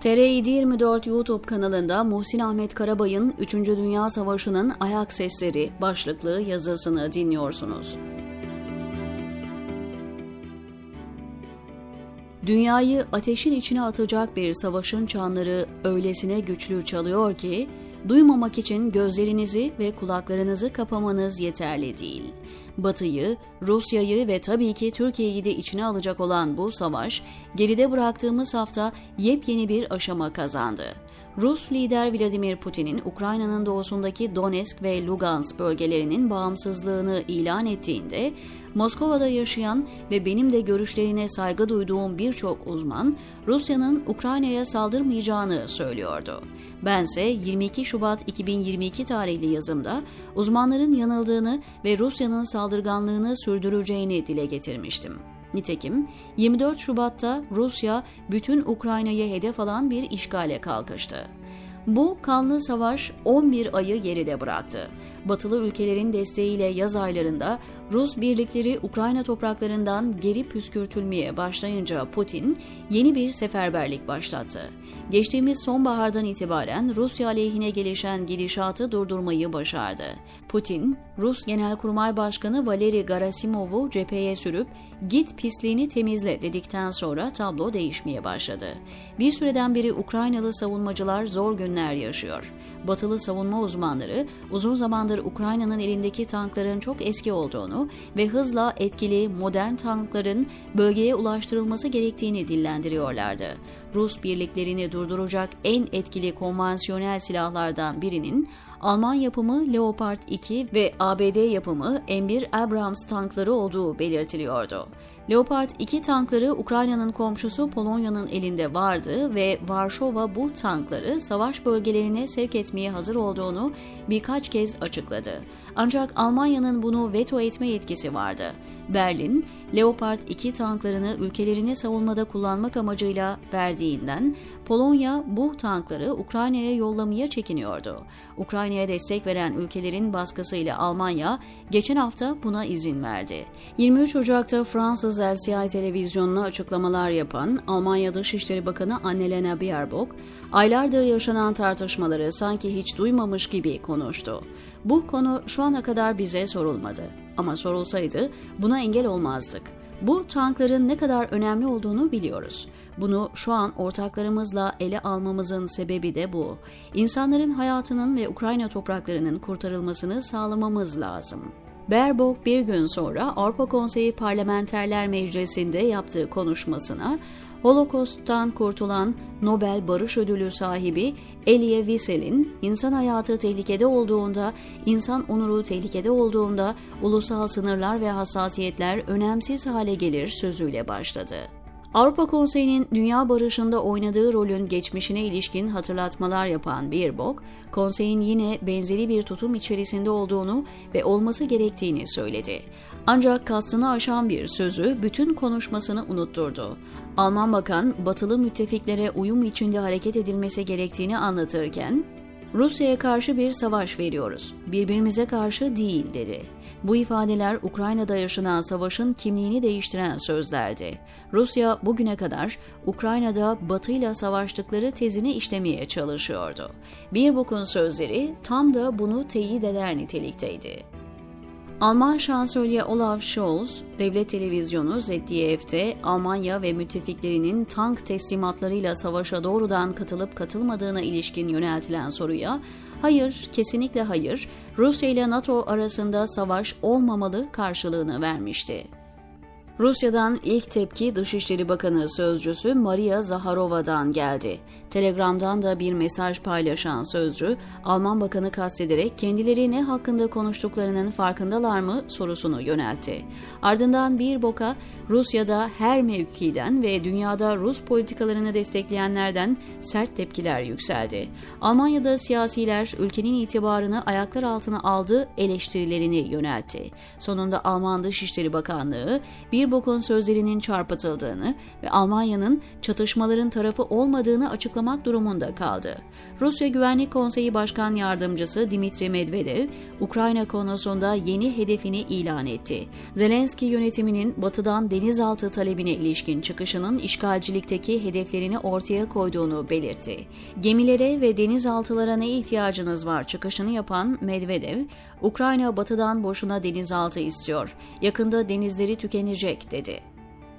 TR724 YouTube kanalında Muhsin Ahmet Karabay'ın 3. Dünya Savaşı'nın ayak sesleri başlıklı yazısını dinliyorsunuz. Dünyayı ateşin içine atacak bir savaşın çanları öylesine güçlü çalıyor ki, duymamak için gözlerinizi ve kulaklarınızı kapamanız yeterli değil. Batı'yı, Rusya'yı ve tabii ki Türkiye'yi de içine alacak olan bu savaş, geride bıraktığımız hafta yepyeni bir aşama kazandı. Rus lider Vladimir Putin'in Ukrayna'nın doğusundaki Donetsk ve Lugansk bölgelerinin bağımsızlığını ilan ettiğinde Moskova'da yaşayan ve benim de görüşlerine saygı duyduğum birçok uzman Rusya'nın Ukrayna'ya saldırmayacağını söylüyordu. Bense 22 Şubat 2022 tarihli yazımda uzmanların yanıldığını ve Rusya'nın saldırganlığını sürdüreceğini dile getirmiştim. Nitekim 24 Şubat'ta Rusya bütün Ukrayna'yı hedef alan bir işgale kalkıştı. Bu kanlı savaş 11 ayı geride bıraktı. Batılı ülkelerin desteğiyle yaz aylarında Rus birlikleri Ukrayna topraklarından geri püskürtülmeye başlayınca Putin yeni bir seferberlik başlattı. Geçtiğimiz sonbahardan itibaren Rusya aleyhine gelişen gidişatı durdurmayı başardı. Putin, Rus Genelkurmay Başkanı Valeri Garasimov'u cepheye sürüp git pisliğini temizle dedikten sonra tablo değişmeye başladı. Bir süreden beri Ukraynalı savunmacılar zor günler yaşıyor. Batılı savunma uzmanları uzun zamandır Ukrayna'nın elindeki tankların çok eski olduğunu ve hızla etkili modern tankların bölgeye ulaştırılması gerektiğini dillendiriyorlardı. Rus birliklerini durduracak en etkili konvansiyonel silahlardan birinin Alman yapımı Leopard 2 ve ABD yapımı M1 Abrams tankları olduğu belirtiliyordu. Leopard 2 tankları Ukrayna'nın komşusu Polonya'nın elinde vardı ve Varşova bu tankları savaş bölgelerine sevk etmeye hazır olduğunu birkaç kez açıkladı. Ancak Almanya'nın bunu veto etme yetkisi vardı. Berlin, Leopard 2 tanklarını ülkelerini savunmada kullanmak amacıyla verdiğinden Polonya bu tankları Ukrayna'ya yollamaya çekiniyordu. Ukrayna'ya destek veren ülkelerin baskısıyla Almanya geçen hafta buna izin verdi. 23 Ocak'ta Fransız LCI televizyonuna açıklamalar yapan Almanya Dışişleri Bakanı Annalena Baerbock, aylardır yaşanan tartışmaları sanki hiç duymamış gibi konuştu. Bu konu şu ana kadar bize sorulmadı. Ama sorulsaydı buna engel olmazdık. Bu tankların ne kadar önemli olduğunu biliyoruz. Bunu şu an ortaklarımızla ele almamızın sebebi de bu. İnsanların hayatının ve Ukrayna topraklarının kurtarılmasını sağlamamız lazım. Baerbock bir gün sonra Avrupa Konseyi Parlamenterler Meclisi'nde yaptığı konuşmasına Holokost'tan kurtulan Nobel Barış Ödülü sahibi Elie Wiesel'in insan hayatı tehlikede olduğunda, insan onuru tehlikede olduğunda ulusal sınırlar ve hassasiyetler önemsiz hale gelir sözüyle başladı. Avrupa Konseyi'nin dünya barışında oynadığı rolün geçmişine ilişkin hatırlatmalar yapan Baerbock, konseyin yine benzeri bir tutum içerisinde olduğunu ve olması gerektiğini söyledi. Ancak kastını aşan bir sözü bütün konuşmasını unutturdu. Alman bakan, batılı müttefiklere uyum içinde hareket edilmesi gerektiğini anlatırken, Rusya'ya karşı bir savaş veriyoruz, birbirimize karşı değil dedi. Bu ifadeler Ukrayna'da yaşanan savaşın kimliğini değiştiren sözlerdi. Rusya bugüne kadar Ukrayna'da Batı ile savaştıkları tezini işlemeye çalışıyordu. Bir bokun sözleri tam da bunu teyit eder nitelikteydi. Alman şansölye Olaf Scholz, devlet televizyonu ZDF'de Almanya ve müttefiklerinin tank teslimatlarıyla savaşa doğrudan katılıp katılmadığına ilişkin yöneltilen soruya hayır, kesinlikle hayır, Rusya ile NATO arasında savaş olmamalı karşılığını vermişti. Rusya'dan ilk tepki Dışişleri Bakanı sözcüsü Maria Zaharova'dan geldi. Telegram'dan da bir mesaj paylaşan sözcü, Alman Bakanı kastederek kendileri ne hakkında konuştuklarının farkındalar mı sorusunu yöneltti. Ardından bir boka Rusya'da her mevkiden ve dünyada Rus politikalarını destekleyenlerden sert tepkiler yükseldi. Almanya'da siyasiler ülkenin itibarını ayaklar altına aldı eleştirilerini yöneltti. Sonunda Alman Dışişleri Bakanlığı bir Baerbock'un sözlerinin çarpıtıldığını ve Almanya'nın çatışmaların tarafı olmadığını açıklamak durumunda kaldı. Rusya Güvenlik Konseyi Başkan Yardımcısı Dimitri Medvedev, Ukrayna konusunda yeni hedefini ilan etti. Zelenski yönetiminin batıdan denizaltı talebine ilişkin çıkışının işgalcilikteki hedeflerini ortaya koyduğunu belirtti. Gemilere ve denizaltılara ne ihtiyacınız var çıkışını yapan Medvedev, Ukrayna batıdan boşuna denizaltı istiyor, yakında denizleri tükenecek dedi.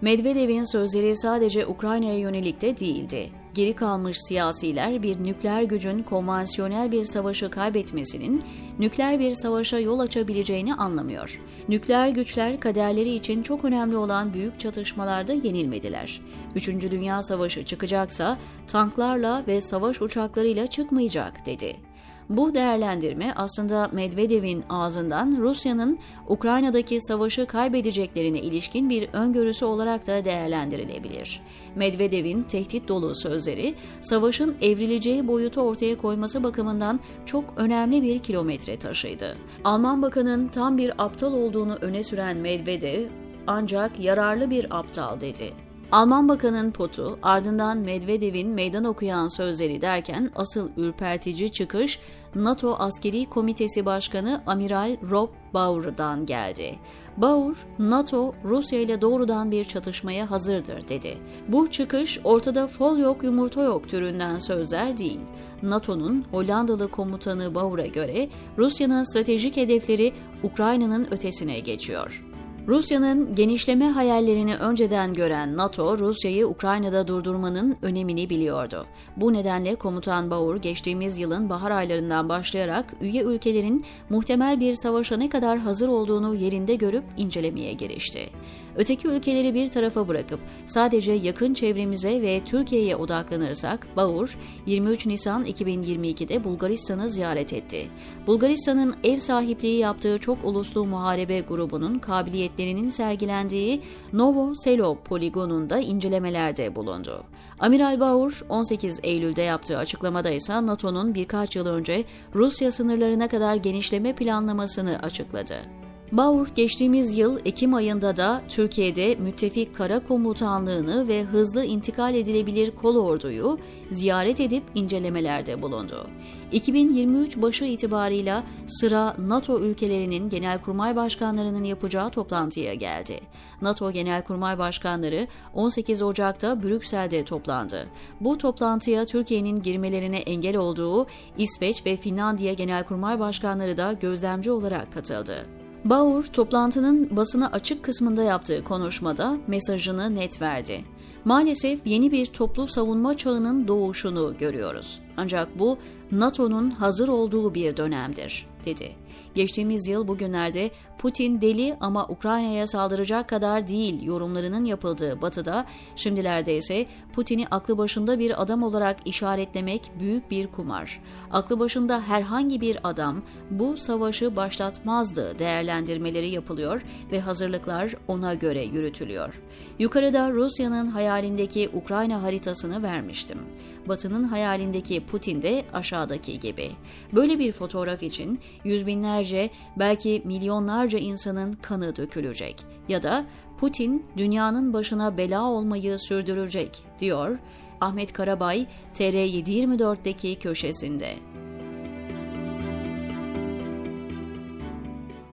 Medvedev'in sözleri sadece Ukrayna'ya yönelik de değildi. Geri kalmış siyasiler bir nükleer gücün konvansiyonel bir savaşı kaybetmesinin nükleer bir savaşa yol açabileceğini anlamıyor. Nükleer güçler kaderleri için çok önemli olan büyük çatışmalarda yenilmediler. Üçüncü Dünya Savaşı çıkacaksa tanklarla ve savaş uçaklarıyla çıkmayacak dedi. Bu değerlendirme aslında Medvedev'in ağzından Rusya'nın Ukrayna'daki savaşı kaybedeceklerine ilişkin bir öngörüsü olarak da değerlendirilebilir. Medvedev'in tehdit dolu sözleri, savaşın evrileceği boyutu ortaya koyması bakımından çok önemli bir kilometre taşıydı. Alman Bakan'ın tam bir aptal olduğunu öne süren Medvedev, ancak yararlı bir aptal dedi. Alman Bakan'ın potu, ardından Medvedev'in meydan okuyan sözleri derken asıl ürpertici çıkış NATO Askeri Komitesi Başkanı Amiral Rob Bauer'dan geldi. Bauer, NATO Rusya ile doğrudan bir çatışmaya hazırdır dedi. Bu çıkış ortada fol yok yumurta yok türünden sözler değil. NATO'nun Hollandalı komutanı Bauer'a göre Rusya'nın stratejik hedefleri Ukrayna'nın ötesine geçiyor. Rusya'nın genişleme hayallerini önceden gören NATO, Rusya'yı Ukrayna'da durdurmanın önemini biliyordu. Bu nedenle Komutan Bauer geçtiğimiz yılın bahar aylarından başlayarak üye ülkelerin muhtemel bir savaşa ne kadar hazır olduğunu yerinde görüp incelemeye girişti. Öteki ülkeleri bir tarafa bırakıp sadece yakın çevremize ve Türkiye'ye odaklanırsak Bauer 23 Nisan 2022'de Bulgaristan'ı ziyaret etti. Bulgaristan'ın ev sahipliği yaptığı çok uluslu muharebe grubunun kabiliyetlerinin sergilendiği Novo Selo poligonunda incelemelerde bulundu. Amiral Bauer 18 Eylül'de yaptığı açıklamada ise NATO'nun birkaç yıl önce Rusya sınırlarına kadar genişleme planlamasını açıkladı. Bauer geçtiğimiz yıl Ekim ayında da Türkiye'de müttefik kara komutanlığını ve hızlı intikal edilebilir kol orduyu ziyaret edip incelemelerde bulundu. 2023 başı itibarıyla sıra NATO ülkelerinin genelkurmay başkanlarının yapacağı toplantıya geldi. NATO genelkurmay başkanları 18 Ocak'ta Brüksel'de toplandı. Bu toplantıya Türkiye'nin girmelerine engel olduğu İsveç ve Finlandiya genelkurmay başkanları da gözlemci olarak katıldı. Bauer toplantının basına açık kısmında yaptığı konuşmada mesajını net verdi. Maalesef yeni bir toplu savunma çağının doğuşunu görüyoruz. Ancak bu NATO'nun hazır olduğu bir dönemdir, dedi. Geçtiğimiz yıl bugünlerde Putin deli ama Ukrayna'ya saldıracak kadar değil yorumlarının yapıldığı Batı'da, şimdilerde ise Putin'i aklı başında bir adam olarak işaretlemek büyük bir kumar. Aklı başında herhangi bir adam bu savaşı başlatmazdı değerlendirmeleri yapılıyor ve hazırlıklar ona göre yürütülüyor. Yukarıda Rusya'nın hayalindeki Ukrayna haritasını vermiştim. Batı'nın hayalindeki Putin de aşağıdaki gibi. Böyle bir fotoğraf için yüz binlerce belki milyonlarca insanın kanı dökülecek ya da Putin dünyanın başına bela olmayı sürdürecek diyor Ahmet Karabay TR724'deki köşesinde.